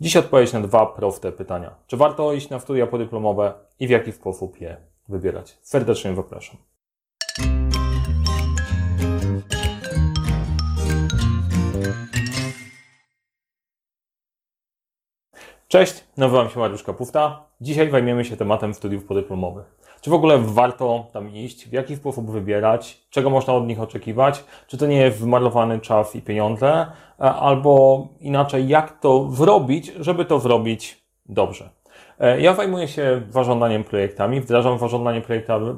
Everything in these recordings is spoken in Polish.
Dziś odpowiedź na dwa proste pytania. Czy warto iść na studia podyplomowe i w jaki sposób je wybierać? Serdecznie zapraszam. Cześć, nazywam się Mariusz Kapufta. Dzisiaj zajmiemy się tematem studiów podyplomowych. Czy w ogóle warto tam iść? W jaki sposób wybierać? Czego można od nich oczekiwać? Czy to nie jest wymarnowany czas i pieniądze? E, albo inaczej, jak to wrobić, żeby to wrobić dobrze? E, ja zajmuję się zarządzaniem projektami, wdrażam zarządzanie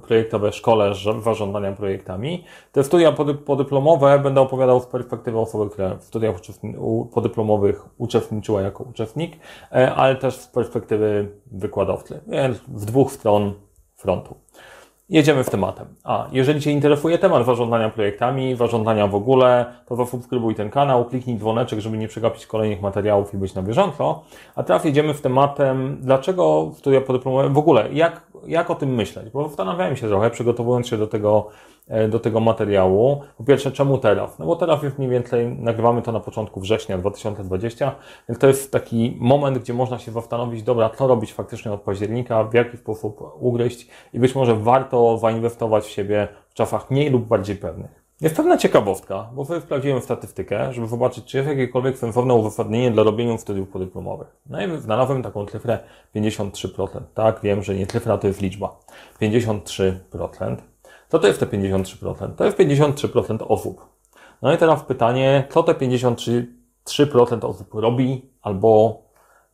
projektowe w szkole zarządzania projektami. Te studia podyplomowe będę opowiadał z perspektywy osoby, która w studiach podyplomowych uczestniczyła jako uczestnik, e, ale też z perspektywy wykładowcy, więc w dwóch stron frontu. Jedziemy w tematem. A, jeżeli Cię interesuje temat zarządzania projektami, zarządzania w ogóle, to zasubskrybuj ten kanał, kliknij dzwoneczek, żeby nie przegapić kolejnych materiałów i być na bieżąco. A teraz jedziemy w tematem, dlaczego studia podyplomowe, w ogóle, jak, jak o tym myśleć? Bo zastanawiałem się trochę, przygotowując się do tego E, do tego materiału. Po pierwsze, czemu teraz? No bo teraz już mniej więcej nagrywamy to na początku września 2020, więc to jest taki moment, gdzie można się zastanowić, dobra, co robić faktycznie od października, w jaki sposób ugryźć i być może warto zainwestować w siebie w czasach mniej lub bardziej pewnych. Jest pewna ciekawostka, bo sobie sprawdziłem statystykę, żeby zobaczyć, czy jest jakiekolwiek sensowne uzasadnienie dla robienia studiów podyplomowych. No i znalazłem taką cyfrę 53%. Tak, wiem, że nie cyfra to jest liczba. 53%. Co to jest te 53%? To jest 53% osób. No i teraz pytanie, co te 53% osób robi albo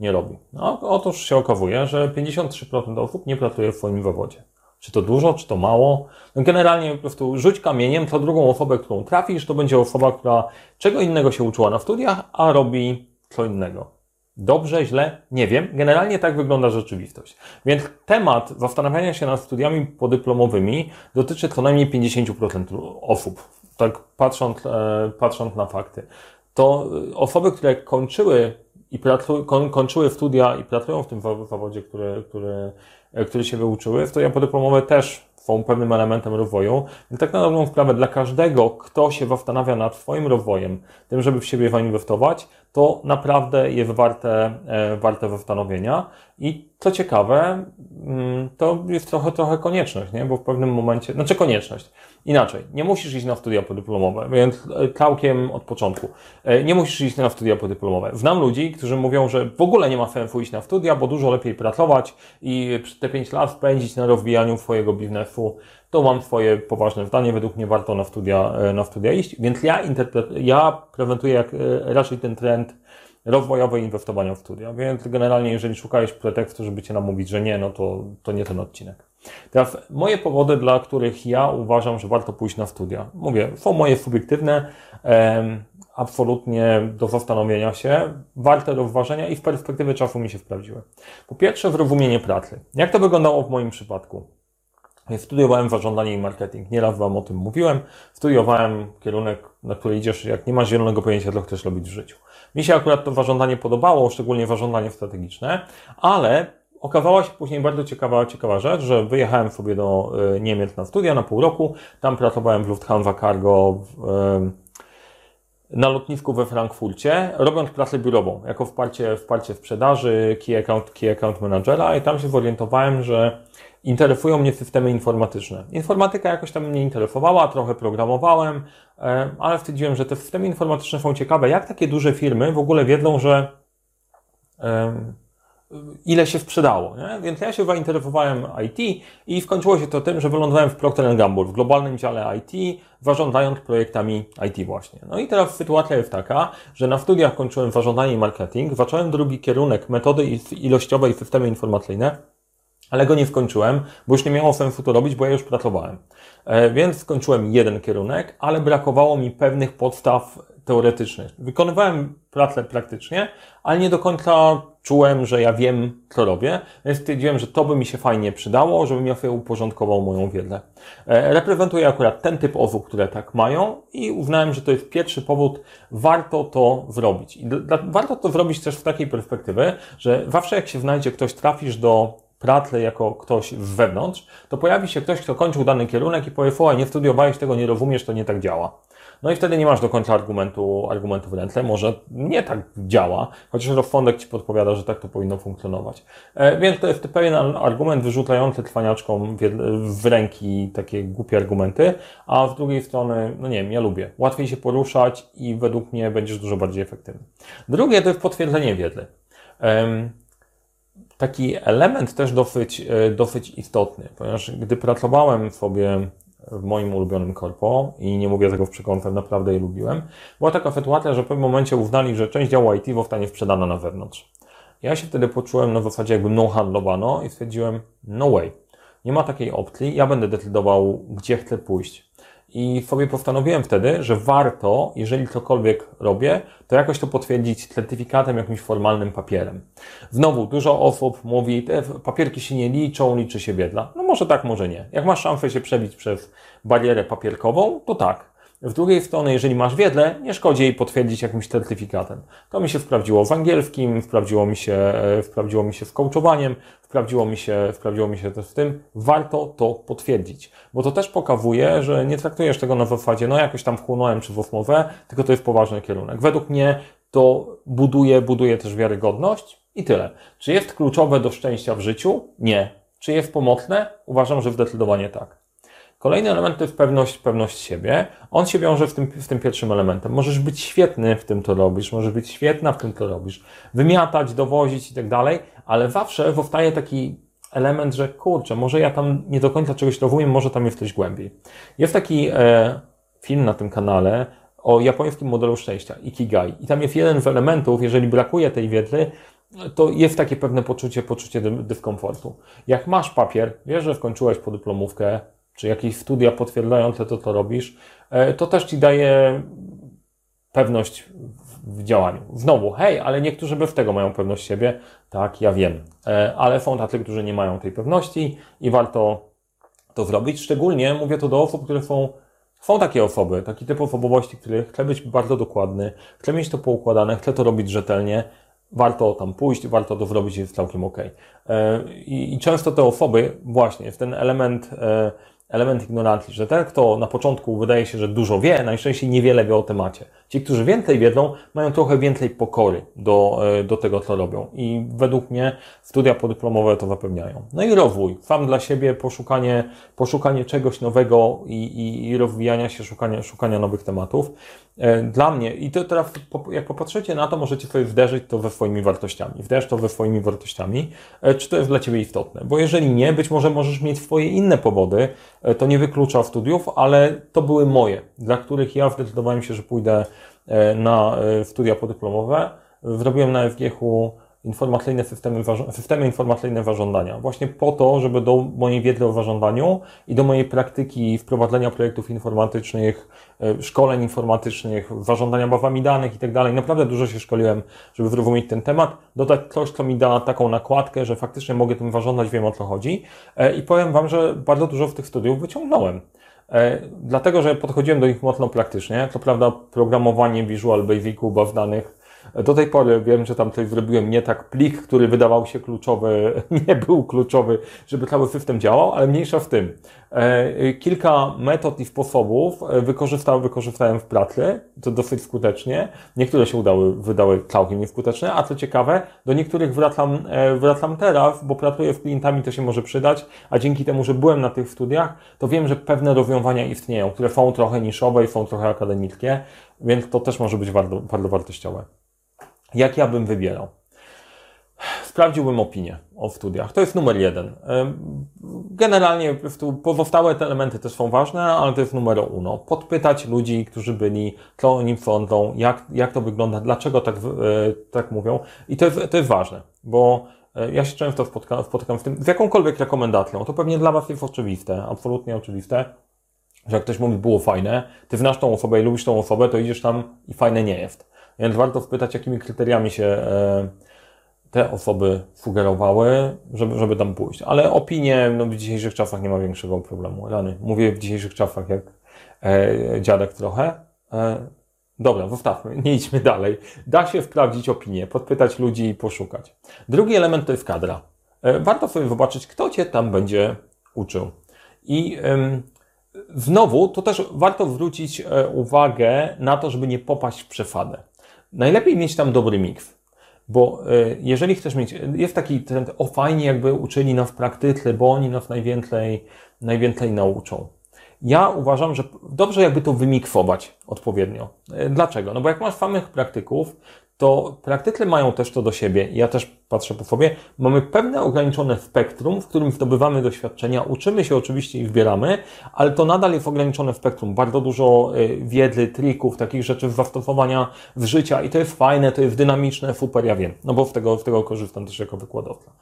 nie robi? No, otóż się okazuje, że 53% osób nie pracuje w swoim zawodzie. Czy to dużo, czy to mało? No generalnie po prostu rzuć kamieniem, to drugą osobę, którą trafisz, to będzie osoba, która czego innego się uczyła na studiach, a robi co innego. Dobrze, źle? Nie wiem. Generalnie tak wygląda rzeczywistość. Więc temat zastanawiania się nad studiami podyplomowymi dotyczy co najmniej 50% osób. Tak patrząc, e, patrząc na fakty. To osoby, które kończyły i pracują, kończyły studia i pracują w tym zawodzie, który, który, e, który się wyuczyły, studia podyplomowe też są pewnym elementem rozwoju. Więc tak na dobrą sprawę dla każdego, kto się zastanawia nad swoim rozwojem, tym, żeby w siebie zainwestować, to naprawdę jest warte, e, warte zastanowienia. I co ciekawe, mm, to jest trochę, trochę konieczność, nie? bo w pewnym momencie, znaczy konieczność. Inaczej, nie musisz iść na studia podyplomowe, więc e, całkiem od początku. E, nie musisz iść na studia podyplomowe. Znam ludzi, którzy mówią, że w ogóle nie ma sensu iść na studia, bo dużo lepiej pracować i te 5 lat spędzić na rozwijaniu swojego biznesu. To mam swoje poważne zdanie, według mnie warto na studia, e, na studia iść, więc ja, ja prezentuję jak raczej ten trend rozwojowe inwestowania w studia. Więc generalnie, jeżeli szukałeś pretekstu, żeby cię namówić, że nie, no to, to nie ten odcinek. Teraz moje powody, dla których ja uważam, że warto pójść na studia. Mówię, są moje subiektywne, em, absolutnie do zastanowienia się, warte rozważenia i w perspektywie czasu mi się sprawdziły. Po pierwsze, zrozumienie pracy. Jak to wyglądało w moim przypadku? Studiowałem zarządzanie i marketing. Nieraz Wam o tym mówiłem. Studiowałem kierunek, na który idziesz, jak nie masz zielonego pojęcia, co chcesz robić w życiu. Mi się akurat to zarządzanie podobało, szczególnie zarządzanie strategiczne, ale okazała się później bardzo ciekawa, ciekawa rzecz, że wyjechałem sobie do e, Niemiec na studia na pół roku. Tam pracowałem w Lufthansa Cargo w, e, na lotnisku we Frankfurcie, robiąc pracę biurową, jako wsparcie, wsparcie sprzedaży, key account, key account managera i tam się zorientowałem, że interesują mnie systemy informatyczne. Informatyka jakoś tam mnie interesowała, trochę programowałem, e, ale stwierdziłem, że te systemy informatyczne są ciekawe. Jak takie duże firmy w ogóle wiedzą, że ile się sprzedało. Nie? Więc ja się zainteresowałem IT i skończyło się to tym, że wylądowałem w Procter Gamble, w globalnym dziale IT, zarządzając projektami IT właśnie. No i teraz sytuacja jest taka, że na studiach kończyłem zarządzanie i marketing, zacząłem drugi kierunek metody ilościowe i systemy informacyjne, ale go nie skończyłem, bo już nie miało sensu to robić, bo ja już pracowałem. E, więc skończyłem jeden kierunek, ale brakowało mi pewnych podstaw teoretycznych. Wykonywałem pracę praktycznie, ale nie do końca czułem, że ja wiem, co robię, więc stwierdziłem, że to by mi się fajnie przydało, żebym ja sobie uporządkował moją wiedzę. E, reprezentuję akurat ten typ osób, które tak mają i uznałem, że to jest pierwszy powód, warto to zrobić. I warto to zrobić też w takiej perspektywie, że zawsze jak się znajdzie ktoś, trafisz do pracy jako ktoś z wewnątrz, to pojawi się ktoś, kto kończył dany kierunek i powie, o, nie studiowałeś tego, nie rozumiesz, to nie tak działa. No i wtedy nie masz do końca argumentu, argumentu w ręce. Może nie tak działa, chociaż rozsądek ci podpowiada, że tak to powinno funkcjonować. E, więc to jest pewien argument wyrzucający trwaniaczkom w ręki takie głupie argumenty, a z drugiej strony, no nie wiem, ja lubię. Łatwiej się poruszać i według mnie będziesz dużo bardziej efektywny. Drugie to jest potwierdzenie wiedzy. Taki element też dosyć, e, dosyć istotny, ponieważ gdy pracowałem sobie w moim ulubionym korpo i nie mówię tego w przekątce, naprawdę je lubiłem, była taka sytuacja, że w pewnym momencie uznali, że część działu IT zostanie sprzedana na wewnątrz. Ja się wtedy poczułem na zasadzie jakby mną handlowano i stwierdziłem, no way, nie ma takiej opcji, ja będę decydował, gdzie chcę pójść. I sobie postanowiłem wtedy, że warto, jeżeli cokolwiek robię, to jakoś to potwierdzić certyfikatem, jakimś formalnym papierem. Znowu, dużo osób mówi, te papierki się nie liczą, liczy się biedla. No może tak, może nie. Jak masz szansę się przebić przez barierę papierkową, to tak. W drugiej strony, jeżeli masz wiedzę, nie szkodzi jej potwierdzić jakimś certyfikatem. To mi się sprawdziło w angielskim, sprawdziło mi się, e, sprawdziło mi się z coachowaniem, sprawdziło mi się, sprawdziło mi się też w tym. Warto to potwierdzić, bo to też pokazuje, że nie traktujesz tego na zasadzie, no jakoś tam wchłonąłem czy w osmowę, tylko to jest poważny kierunek. Według mnie to buduje, buduje też wiarygodność i tyle. Czy jest kluczowe do szczęścia w życiu? Nie. Czy jest pomocne? Uważam, że zdecydowanie tak. Kolejny element to jest pewność, pewność siebie. On się wiąże w tym, w tym pierwszym elementem. Możesz być świetny w tym, co robisz, możesz być świetna w tym, co robisz, wymiatać, dowozić i tak dalej, ale zawsze powstaje taki element, że kurczę, może ja tam nie do końca czegoś rozumiem, może tam jest coś głębiej. Jest taki e, film na tym kanale o japońskim modelu szczęścia, Ikigai. I tam jest jeden z elementów, jeżeli brakuje tej wiedzy, to jest takie pewne poczucie, poczucie dyskomfortu. Jak masz papier, wiesz, że skończyłeś podyplomówkę, czy jakieś studia potwierdzające to, co robisz, e, to też ci daje pewność w działaniu. Znowu, hej, ale niektórzy bez tego mają pewność siebie. Tak, ja wiem. E, ale są tacy, którzy nie mają tej pewności i warto to zrobić. Szczególnie mówię to do osób, które są są takie osoby, taki typ osobowości, który chce być bardzo dokładny, chce mieć to poukładane, chce to robić rzetelnie, warto tam pójść, warto to zrobić, jest całkiem ok. E, I, I często te osoby, właśnie, w ten element element ignorancji, że ten, kto na początku wydaje się, że dużo wie, najczęściej niewiele wie o temacie. Ci, którzy więcej wiedzą, mają trochę więcej pokory do, e, do tego, co robią. I według mnie studia podyplomowe to zapewniają. No i rozwój. Sam dla siebie poszukanie, poszukanie czegoś nowego i, i, i rozwijania się, szukania, szukania nowych tematów. E, dla mnie, i to teraz, jak popatrzycie na to, możecie sobie wderzyć to we swoimi wartościami. Wderz to we swoimi wartościami, e, czy to jest dla Ciebie istotne. Bo jeżeli nie, być może możesz mieć swoje inne powody, to nie wyklucza studiów, ale to były moje, dla których ja zdecydowałem się, że pójdę na e, studia podyplomowe. Zrobiłem na FGH-u informacyjne systemy, systemy informacyjne zarządzania. Właśnie po to, żeby do mojej wiedzy o zarządzaniu i do mojej praktyki wprowadzenia projektów informatycznych, e, szkoleń informatycznych, zarządzania bazami danych i tak dalej. Naprawdę dużo się szkoliłem, żeby zrozumieć ten temat, dodać coś, co mi da taką nakładkę, że faktycznie mogę tym zarządzać, wiem o co chodzi. I powiem Wam, że bardzo dużo z tych studiów wyciągnąłem. E, dlatego, że podchodziłem do nich mocno praktycznie. Co prawda, programowanie Visual Basicu, baz danych, do tej pory wiem, że tam coś zrobiłem nie tak. Plik, który wydawał się kluczowy, nie był kluczowy, żeby cały system działał, ale mniejsza w tym. E, kilka metod i sposobów e, wykorzystałem, wykorzystałem w pracy, to dosyć skutecznie. Niektóre się udały, wydały całkiem nieskuteczne, a co ciekawe, do niektórych wracam, e, wracam teraz, bo pracuję z klientami, to się może przydać, a dzięki temu, że byłem na tych studiach, to wiem, że pewne rozwiązania istnieją, które są trochę niszowe i są trochę akademickie, więc to też może być bardzo, bardzo wartościowe. Jak ja bym wybierał? Sprawdziłbym opinię o studiach. To jest numer jeden. Generalnie pozostałe te elementy też są ważne, ale to jest numer uno. Podpytać ludzi, którzy byli, co o nim sądzą, jak, jak to wygląda, dlaczego tak, e, tak mówią. I to jest, to jest ważne, bo e, ja się często spotykam, spotykam w tym, z jakąkolwiek rekomendacją. To pewnie dla Was jest oczywiste, absolutnie oczywiste, że jak ktoś mówi, było fajne, ty znasz tą osobę i lubisz tą osobę, to idziesz tam i fajne nie jest. Więc warto spytać, jakimi kryteriami się e, te osoby sugerowały, żeby, żeby tam pójść. Ale opinie no, w dzisiejszych czasach nie ma większego problemu. Rany. Mówię w dzisiejszych czasach jak e, dziadek trochę. E, dobra, zostawmy, nie idźmy dalej. Da się sprawdzić opinię, podpytać ludzi i poszukać. Drugi element to jest kadra. E, warto sobie zobaczyć, kto Cię tam będzie uczył. I znowu, to też warto zwrócić e, uwagę na to, żeby nie popaść w przefadę. Najlepiej mieć tam dobry miks. Bo e, jeżeli chcesz mieć, jest taki trend, o fajnie jakby uczyli nas w praktyce, bo oni nas najwięcej, najwięcej nauczą. Ja uważam, że dobrze jakby to wymiksować odpowiednio. E, dlaczego? No bo jak masz samych praktyków, to praktycy mają też to do siebie. Ja też patrzę po sobie. Mamy pewne ograniczone spektrum, w którym zdobywamy doświadczenia, uczymy się oczywiście i zbieramy, ale to nadal jest ograniczone spektrum. Bardzo dużo y, wiedzy, trików, takich rzeczy zastosowania w życia i to jest fajne, to jest dynamiczne, super, ja wiem. No bo z tego, z tego korzystam też jako wykładowca.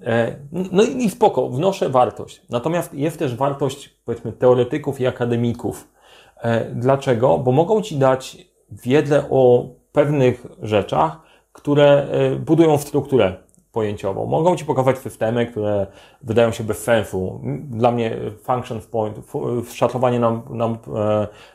E, no i spoko, wnoszę wartość. Natomiast jest też wartość, powiedzmy, teoretyków i akademików. E, dlaczego? Bo mogą Ci dać wiedzę o pewnych rzeczach, które e, budują strukturę pojęciową. Mogą Ci pokazać systemy, które wydają się bez sensu. Dla mnie function point, szacowanie nam, nam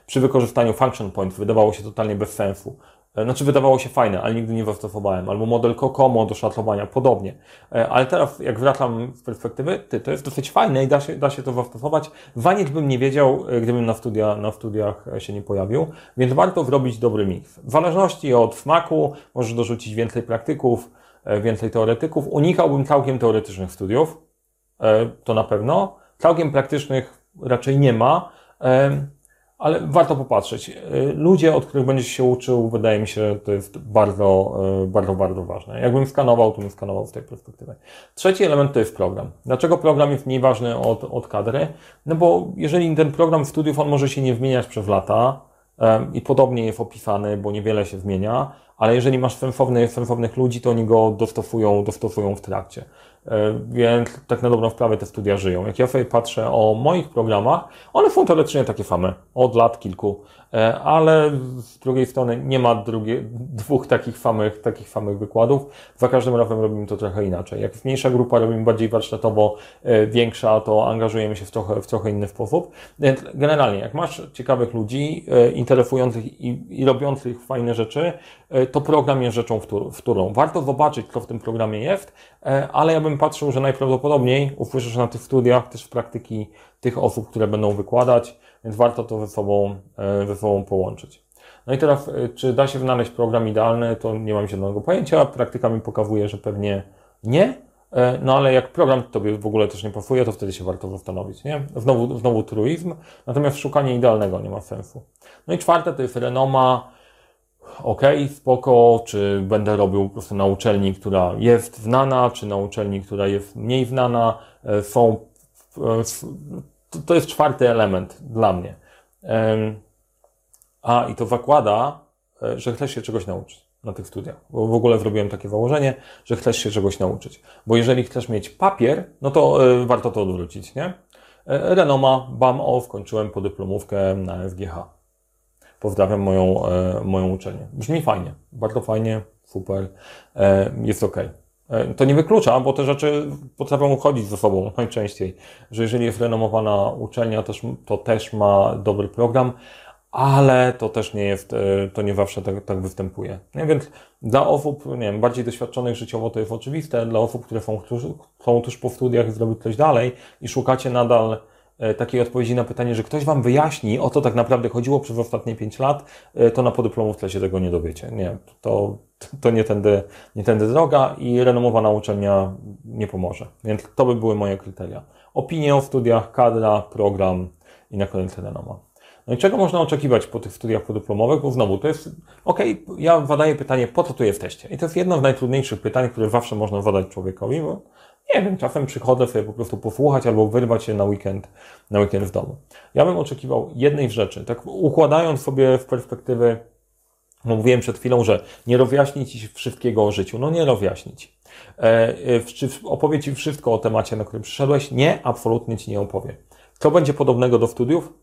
przy wykorzystaniu function point wydawało się totalnie bez sensu. E, znaczy wydawało się fajne, ale nigdy nie zastosowałem. Albo model Kokomo do szatlowania, podobnie. E, ale teraz, jak wracam z perspektywy, ty, to jest dosyć fajne i da się, da się to zastosować. Waniec bym nie wiedział, e, gdybym na, studia, na studiach się nie pojawił, więc warto zrobić dobry miks. W zależności od smaku możesz dorzucić więcej praktyków, więcej teoretyków. Unikałbym całkiem teoretycznych studiów, to na pewno. Całkiem praktycznych raczej nie ma ale warto popatrzeć. Y, ludzie, od których będziesz się uczył, wydaje mi się, to jest bardzo, y, bardzo, bardzo ważne. Jakbym skanował, to bym skanował z tej perspektywy. Trzeci element to jest program. Dlaczego program jest mniej ważny od, od kadry? No bo jeżeli ten program studiów, on może się nie zmieniać przez lata i podobnie jest opisany, bo niewiele się zmienia, ale jeżeli masz sensownych, sensownych ludzi, to oni go dostosują, dostosują w trakcie. E, więc tak na dobrą sprawę te studia żyją. Jak ja sobie patrzę o moich programach, one są teoretycznie takie same, od lat kilku, ale z drugiej strony nie ma drugie, dwóch takich samych, takich samych wykładów. Za każdym razem robimy to trochę inaczej. Jak mniejsza grupa robimy bardziej warsztatowo, e, większa, to angażujemy się w trochę, w trochę inny sposób. Więc generalnie, jak masz ciekawych ludzi, interesujących i, i robiących fajne rzeczy, to program jest rzeczą, w którą warto zobaczyć, co w tym programie jest, ale ja bym patrzył, że najprawdopodobniej usłyszysz na tych studiach też w praktyki tych osób, które będą wykładać, więc warto to ze sobą, e, ze sobą połączyć. No i teraz, e, czy da się znaleźć program idealny, to nie mam żadnego pojęcia. Praktyka mi pokazuje, że pewnie nie. E, no ale jak program tobie w ogóle też nie pasuje, to wtedy się warto zastanowić, nie? Znowu, znowu truizm, natomiast szukanie idealnego nie ma sensu. No i czwarte to jest renoma, ok, spoko, czy będę robił po prostu na uczelni, która jest znana, czy na uczelni, która jest mniej znana, są, to jest czwarty element dla mnie. A, i to zakłada, e, że chcesz się czegoś nauczyć na tych studiach. Bo w ogóle zrobiłem takie założenie, że chcesz się czegoś nauczyć. Bo jeżeli chcesz mieć papier, no to warto to odwrócić, nie? Renoma, bam, o, skończyłem podyplomówkę na FGH pozdrawiam moją, e, moją uczelnię. Brzmi fajnie, bardzo fajnie, super, e, jest ok. E, to nie wyklucza, bo te rzeczy potrafią chodzić ze sobą najczęściej, że jeżeli jest renomowana uczelnia, to, to też ma dobry program, ale to też nie jest, to nie zawsze tak, tak występuje. Nie? Więc dla osób, nie wiem, bardziej doświadczonych życiowo to jest oczywiste, dla osób, które są, są tuż po studiach zrobić coś dalej i szukacie nadal E, takiej odpowiedzi na pytanie, że ktoś Wam wyjaśni, o co tak naprawdę chodziło przez ostatnie 5 lat, e, to na podyplomówce się tego nie dowiecie. Nie, to, to nie, tędy, nie tędy droga i renomowana uczelnia nie pomoże. Więc to by były moje kryteria. Opinie o studiach, kadra, program i na koniec renoma. No i czego można oczekiwać po tych studiach podyplomowych? Bo znowu, to jest, okej, okay, ja zadaję pytanie, po co tu jesteście? I to jest jedno z najtrudniejszych pytań, które zawsze można zadać człowiekowi, bo nie wiem, czasem przychodzę sobie po prostu posłuchać albo wyrwać się na weekend, na weekend w domu. Ja bym oczekiwał jednej rzeczy, tak układając sobie w perspektywy, no mówiłem przed chwilą, że nie rozjaśnić Ci wszystkiego o życiu. No nie rozjaśnić. E, e czy opowie Ci wszystko o temacie, na którym przyszedłeś? Nie, absolutnie Ci nie opowie. Co będzie podobnego do studiów?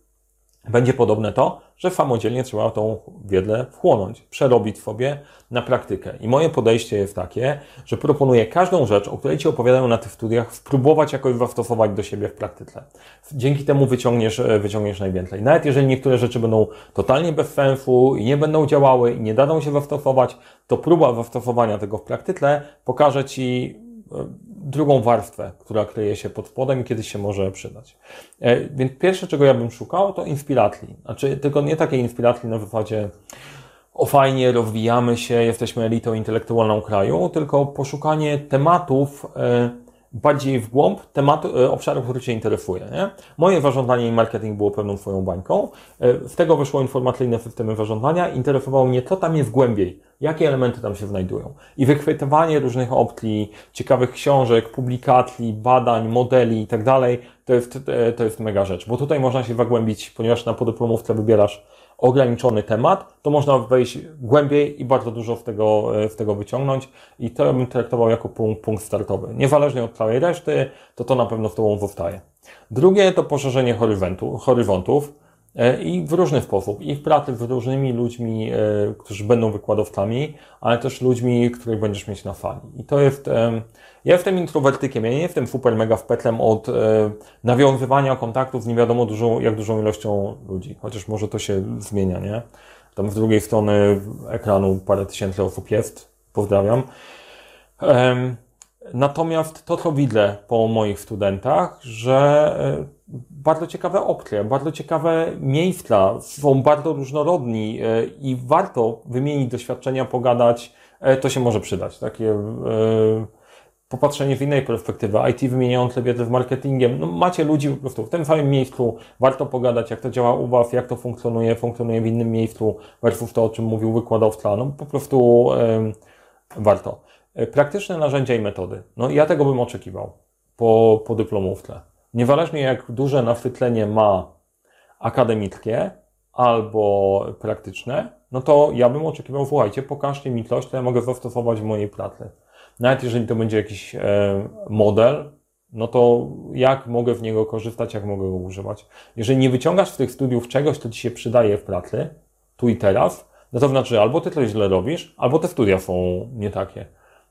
Będzie podobne to, że samodzielnie trzeba tą wiedzę wchłonąć, przerobić sobie na praktykę. I moje podejście jest takie, że proponuję każdą rzecz, o której Ci opowiadają na tych studiach, spróbować jakoś zastosować do siebie w praktyce. Dzięki temu wyciągniesz, e, wyciągniesz najwięcej. Nawet jeżeli niektóre rzeczy będą totalnie bez sensu i nie będą działały i nie dadzą się zastosować, to próba zastosowania tego w praktyce pokaże Ci e, drugą warstwę, która kryje się pod spodem i kiedyś się może przydać. E, więc pierwsze, czego ja bym szukał, to inspiratli. Znaczy, tylko nie takiej inspiratli na wypadzie o fajnie, rozwijamy się, jesteśmy elitą intelektualną kraju, tylko poszukanie tematów, e, bardziej w głąb tematu, e, obszaru, który Cię interesuje. Nie? Moje zarządzanie i marketing było pewną Twoją bańką. E, z tego wyszło informacyjne systemy zarządzania. Interesowało mnie, co tam jest głębiej, jakie elementy tam się znajdują. I wychwytywanie różnych opcji, ciekawych książek, publikacji, badań, modeli i tak dalej, to jest, e, to jest mega rzecz. Bo tutaj można się zagłębić, ponieważ na podyplomówce wybierasz ograniczony temat, to można wejść głębiej i bardzo dużo z tego, z tego wyciągnąć i to bym traktował jako punkt, punkt startowy. Niezależnie od całej reszty, to to na pewno z Tobą zostaje. Drugie to poszerzenie horyzontu, horyzontów i w różny sposób. I w pracy z różnymi ludźmi, e, którzy będą wykładowcami, ale też ludźmi, których będziesz mieć na fali. I to jest ja jestem introwertykiem, ja nie jestem super mega wpetlem od e, nawiązywania kontaktów z nie wiadomo dużą, jak dużą ilością ludzi, chociaż może to się zmienia, nie? Tam z drugiej strony ekranu parę tysięcy osób jest, pozdrawiam. Natomiast to, co widzę po moich studentach, że e, bardzo ciekawe opcje, bardzo ciekawe miejsca, są bardzo różnorodni e, i warto wymienić doświadczenia, pogadać, e, to się może przydać. Takie e, popatrzenie w innej perspektywy, IT wymieniające wiedzę w marketingiem, no macie ludzi po prostu w tym samym miejscu, warto pogadać, jak to działa u Was, jak to funkcjonuje, funkcjonuje w innym miejscu, versus to, o czym mówił wykładowca, no po prostu warto. Praktyczne narzędzia i metody. No ja tego bym oczekiwał po, po dyplomówce. Niezależnie jak duże nasycenie ma akademickie albo praktyczne, no to ja bym oczekiwał, słuchajcie, pokażcie mi coś, co ja mogę zastosować w mojej pracy. Nawet jeżeli to będzie jakiś e, model, no to jak mogę w niego korzystać, jak mogę go używać. Jeżeli nie wyciągasz z tych studiów czegoś, co ci się przydaje w pracy, tu i teraz, no to znaczy albo ty coś źle robisz, albo te studia są nie takie.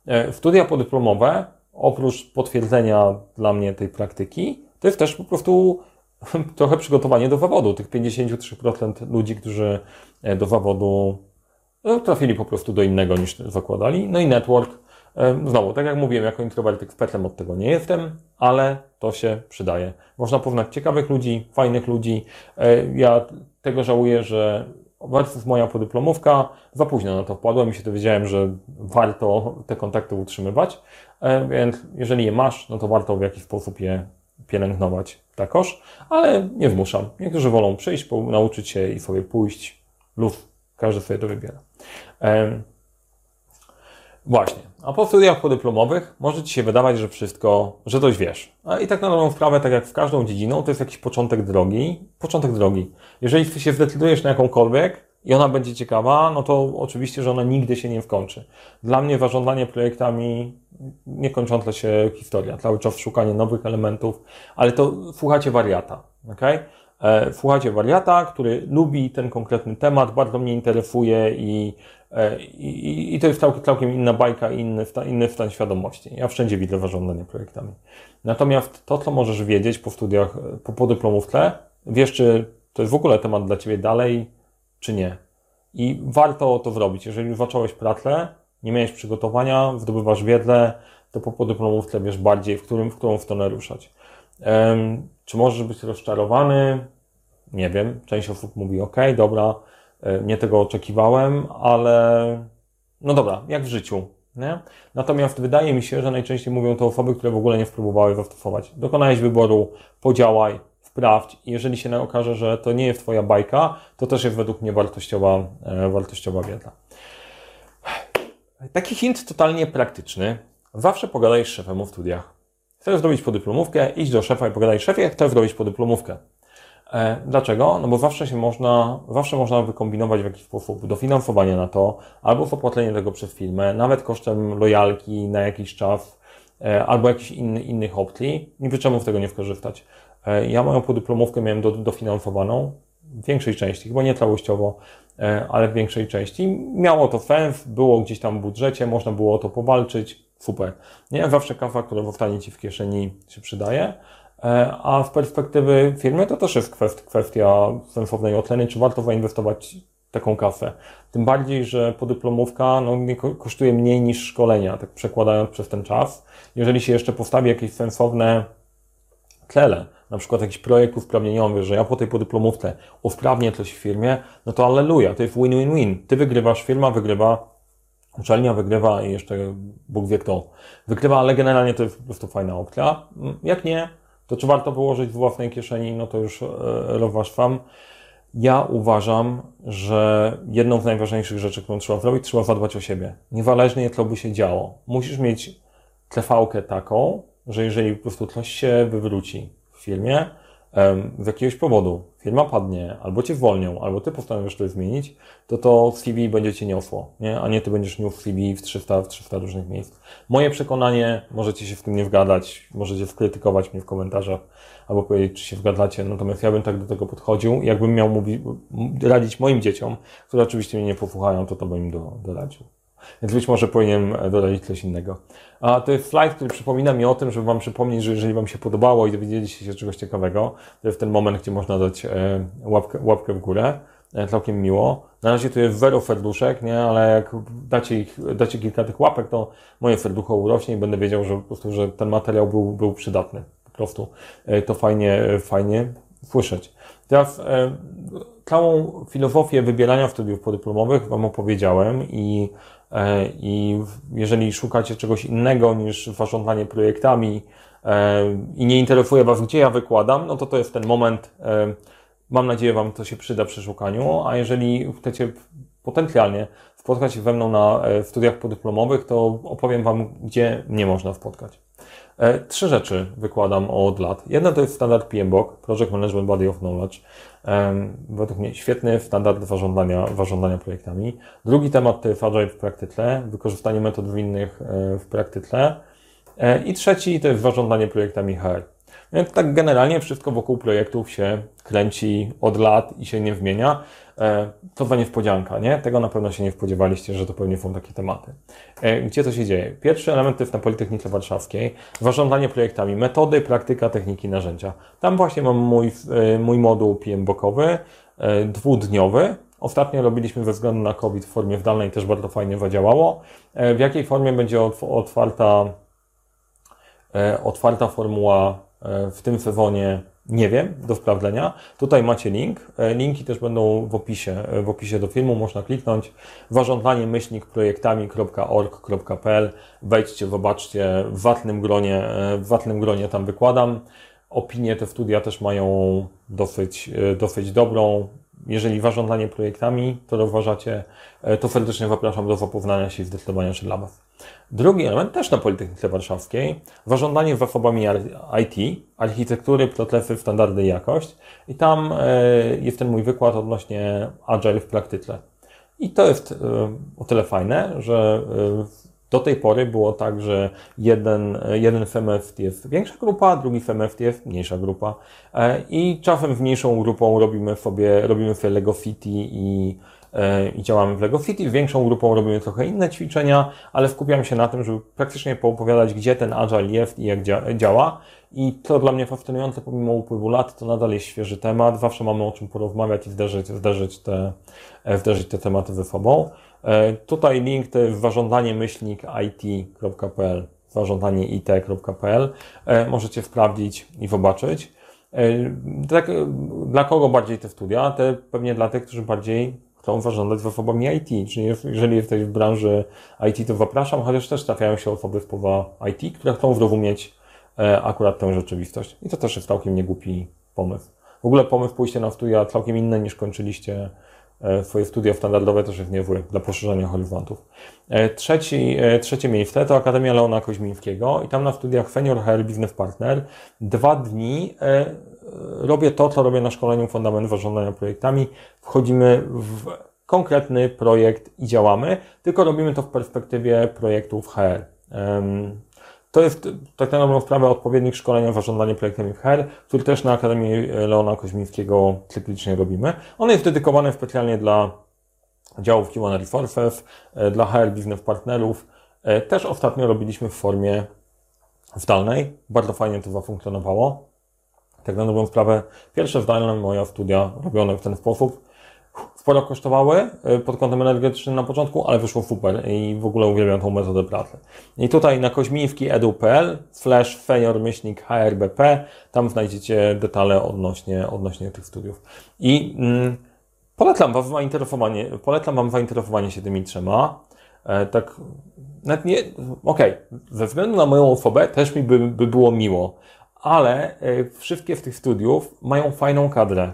E, studia podyplomowe, oprócz potwierdzenia dla mnie tej praktyki, to jest też po prostu trochę przygotowanie do zawodu. Tych 53% ludzi, którzy e, do zawodu no, trafili po prostu do innego niż zakładali. No i network, Znowu, tak jak mówiłem, jako introwertyk w petlem od tego nie jestem, ale to się przydaje. Można poznać ciekawych ludzi, fajnych ludzi. E, ja tego żałuję, że versus moja podyplomówka, za późno na to wpadłem i się dowiedziałem, że warto te kontakty utrzymywać, e, więc jeżeli je masz, no to warto w jakiś sposób je pielęgnować takoż, ale nie zmuszam. Niektórzy wolą przyjść, nauczyć się i sobie pójść lub każdy sobie to wybiera. Właśnie. A po studiach podyplomowych może Ci się wydawać, że wszystko, że coś wiesz. A I tak na dobrą sprawę, tak jak w każdą dziedziną, to jest jakiś początek drogi. Początek drogi. Jeżeli się zdecydujesz na jakąkolwiek i ona będzie ciekawa, no to oczywiście, że ona nigdy się nie wkończy. Dla mnie zarządzanie projektami niekończąca się historia. Cały czas szukanie nowych elementów, ale to słuchacie wariata, ok? E, słuchacie wariata, który lubi ten konkretny temat, bardzo mnie interesuje i E, I, I, to jest całkiem, całkiem inna bajka, inny, inny stan świadomości. Ja wszędzie widzę zarządzanie projektami. Natomiast to, co możesz wiedzieć po studiach, po podyplomówce, wiesz, czy to jest w ogóle temat dla Ciebie dalej, czy nie. I warto to zrobić. Jeżeli zacząłeś pracę, nie miałeś przygotowania, zdobywasz wiedzę, to po podyplomówce wiesz bardziej, w, którym, w którą stronę ruszać. Um, czy możesz być rozczarowany? Nie wiem. Część osób mówi, ok, dobra, E, nie tego oczekiwałem, ale no dobra, jak w życiu. Nie? Natomiast wydaje mi się, że najczęściej mówią to osoby, które w ogóle nie spróbowały zastosować. Dokonałeś wyboru, podziałaj, sprawdź. Jeżeli się okaże, że to nie jest Twoja bajka, to też jest według mnie wartościowa, e, wartościowa wiedza. Taki hint totalnie praktyczny. Zawsze pogadaj z szefem w studiach. Chcesz zrobić podyplomówkę, idź do szefa i pogadaj szefie, chcę zrobić podyplomówkę. E, dlaczego? No bo zawsze się można, zawsze można wykombinować w jakiś sposób dofinansowanie na to, albo zapłacenie tego przez firmę, nawet kosztem lojalki na jakiś czas, e, albo jakichś inny, innych opcji. Niby czemu z tego nie skorzystać. E, ja moją podyplomówkę miałem do, dofinansowaną w większej części, chyba nie całościowo, ale w większej części. Miało to sens, było gdzieś tam w budżecie, można było o to powalczyć, super. Nie, zawsze kawa, która zostanie Ci w kieszeni się przydaje. E, a z perspektywy firmy to też jest kwestia sensownej oceny, czy warto zainwestować taką kafę. Tym bardziej, że podyplomówka no, nie kosztuje mniej niż szkolenia, tak przekładając przez ten czas. Jeżeli się jeszcze postawi jakieś sensowne cele, na przykład jakiś projekt usprawnieniowy, że ja po tej podyplomówce usprawnię coś w firmie, no to alleluja, to jest win-win-win. Ty wygrywasz, firma wygrywa, uczelnia wygrywa i jeszcze Bóg wie kto wygrywa, ale generalnie to jest po prostu fajna opcja. Jak nie, to czy warto wyłożyć w własnej kieszeni, no to już e, rozważ wam. Ja uważam, że jedną z najważniejszych rzeczy, którą trzeba zrobić, trzeba zadbać o siebie. Niezależnie co by się działo. Musisz mieć cv taką, że jeżeli po prostu coś się wywróci firmie, z jakiegoś powodu firma padnie, albo cię zwolnią, albo ty postanowisz to zmienić, to to CV będzie cię niosło, nie? a nie ty będziesz niósł CV w 300, w 300 różnych miejsc. Moje przekonanie, możecie się w tym nie wgadać, możecie skrytykować mnie w komentarzach, albo powiedzieć, czy się wgadzacie, natomiast ja bym tak do tego podchodził. Jakbym miał mówić, radzić moim dzieciom, które oczywiście mnie nie posłuchają, to to bym im do, doradził. Więc być może powinienem e, dodać coś innego. A to jest slajd, który przypomina mi o tym, żeby Wam przypomnieć, że jeżeli Wam się podobało i dowiedzieliście się czegoś ciekawego, to jest ten moment, gdzie można dać e, łapkę, łapkę w górę. E, całkiem miło. Na razie tu jest zero serduszek, nie? ale jak dacie, ich, dacie kilka tych łapek, to moje serducho urośnie i będę wiedział, że po prostu, że ten materiał był, był przydatny. Po prostu to fajnie, fajnie słyszeć. Teraz całą filozofię wybierania studiów podyplomowych Wam opowiedziałem i I jeżeli szukacie czegoś innego niż zarządzanie projektami e, i nie interesuje Was, gdzie ja wykładam, no to to jest ten moment. E, mam nadzieję, Wam to się przyda przy szukaniu, a jeżeli chcecie potencjalnie spotkać się ze mną na studiach podyplomowych, to opowiem Wam, gdzie nie można spotkać. Trzy rzeczy wykładam od lat. Jedna to jest standard PMBOK, Project Management Body of Knowledge według mnie świetny standard zarządzania, zarządzania projektami. Drugi temat to jest Agile w praktyce, wykorzystanie metod winnych e, w praktyce. E, I trzeci to jest zarządzanie projektami HR. Więc tak generalnie wszystko wokół projektów się kręci od lat i się nie zmienia. E, to za niespodzianka, nie? Tego na pewno się nie spodziewaliście, że to pewnie są takie tematy. E, gdzie to się dzieje? Pierwszy element to jest na Politechnice Warszawskiej. Zarządzanie projektami, metody, praktyka, techniki, narzędzia. Tam właśnie mam mój, e, mój moduł PM-bokowy, dwudniowy. Ostatnio robiliśmy ze względu na COVID w formie zdalnej, też bardzo fajnie zadziałało. W jakiej formie będzie otwarta, otwarta formuła w tym sezonie nie wiem, do sprawdzenia. Tutaj macie link. E, linki też będą w opisie, e, w opisie do filmu. Można kliknąć zarządzanie myślnik projektami.org.pl. Wejdźcie, zobaczcie. W watnym gronie, e, w watnym gronie tam wykładam. Opinie te studia też mają dosyć, dosyć dobrą. Jeżeli zarządzanie projektami, to rozważacie, to serdecznie zapraszam do zapoznania się i zdecydowania się dla Was. Drugi element, też na Politechnice Warszawskiej, zarządzanie zasobami IT, architektury, protlefy, standardy i jakość. I tam e, jest ten mój wykład odnośnie Agile w praktyce. I to jest e, o tyle fajne, że e, do tej pory było tak, że jeden, jeden FMF jest większa grupa, drugi FMF jest mniejsza grupa. I czasem z mniejszą grupą robimy sobie, robimy sobie Lego City i i działamy w Lego City. Większą grupą robimy trochę inne ćwiczenia, ale skupiam się na tym, żeby praktycznie poopowiadać, gdzie ten Agile jest i jak działa. I to dla mnie fascynujące, pomimo upływu lat, to nadal jest świeży temat. Zawsze mamy o czym porozmawiać i zderzyć, zderzyć, te, zderzyć te tematy ze sobą. E, tutaj link to jest zarządzanie myślnik it.pl, zarządzanie it.pl. E, możecie sprawdzić i zobaczyć. E, tak, dla kogo bardziej te studia? Te pewnie dla tych, którzy bardziej chcą zarządzać zasobami IT. Czyli jeżeli jesteś w branży IT, to zapraszam, chociaż też trafiają się osoby w powa IT, które chcą zrozumieć e, akurat tę rzeczywistość. I to też jest całkiem niegłupi pomysł. W ogóle pomysł pójście na studia całkiem inny niż kończyliście e, swoje studia standardowe też jest niezły dla poszerzania horyzontów. E, trzeci, trzecie miejsce to Akademia Leona Koźmińskiego i tam na studiach Senior HR Business Partner dwa dni robię to, co robię na szkoleniu Fundament Zarządzania Projektami. Wchodzimy w konkretny projekt i działamy, tylko robimy to w perspektywie projektów HR. To jest tak na dobrą sprawę odpowiednik szkolenia zarządzania projektami w HR, który też na Akademii Leona Koźmińskiego cyklicznie robimy. On jest dedykowany specjalnie dla działów Human Resources, e, dla HR Business Partnerów. E, też ostatnio robiliśmy w formie zdalnej. Bardzo fajnie to zafunkcjonowało. Tak na dobrą sprawę, pierwsze zdalne moje studia robione w ten sposób sporo kosztowały y, pod kątem energetycznym na początku, ale wyszło super i w ogóle uwielbiam tą metodę pracy. I tutaj na koźmiwki edu.pl slash fejor myślnik HRBP, tam znajdziecie detale odnośnie, odnośnie tych studiów. I mm, polecam Wam zainteresowanie, polecam Wam zainteresowanie się tymi trzema. E, tak, nawet nie, okej, okay. ze względu na moją osobę też mi by, by było miło, ale e, wszystkie z tych studiów mają fajną kadrę.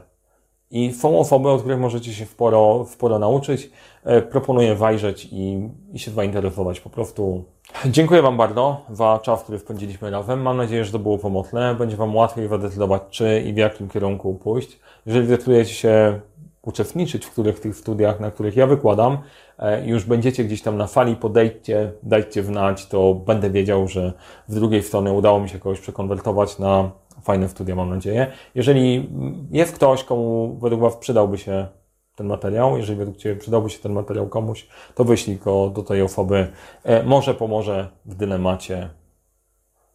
I są osoby, od których możecie się sporo, sporo nauczyć. E, proponuję wajrzeć i, i się zainteresować po prostu. Dziękuję Wam bardzo za czas, który spędziliśmy razem. Mam nadzieję, że to było pomocne. Będzie Wam łatwiej zadecydować, czy i w jakim kierunku pójść. Jeżeli decydujecie się uczestniczyć w których tych studiach, na których ja wykładam, e, już będziecie gdzieś tam na fali, podejdźcie, dajcie wnać, to będę wiedział, że z drugiej strony udało mi się kogoś przekonwertować na fajne studia, mam nadzieję. Jeżeli jest ktoś, komu według Was przydałby się ten materiał, jeżeli według Ciebie przydałby się ten materiał komuś, to wyślij go do tej osoby. E, może pomoże w dylemacie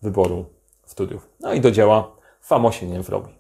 wyboru studiów. No i do dzieła. Samo się nie zrobi.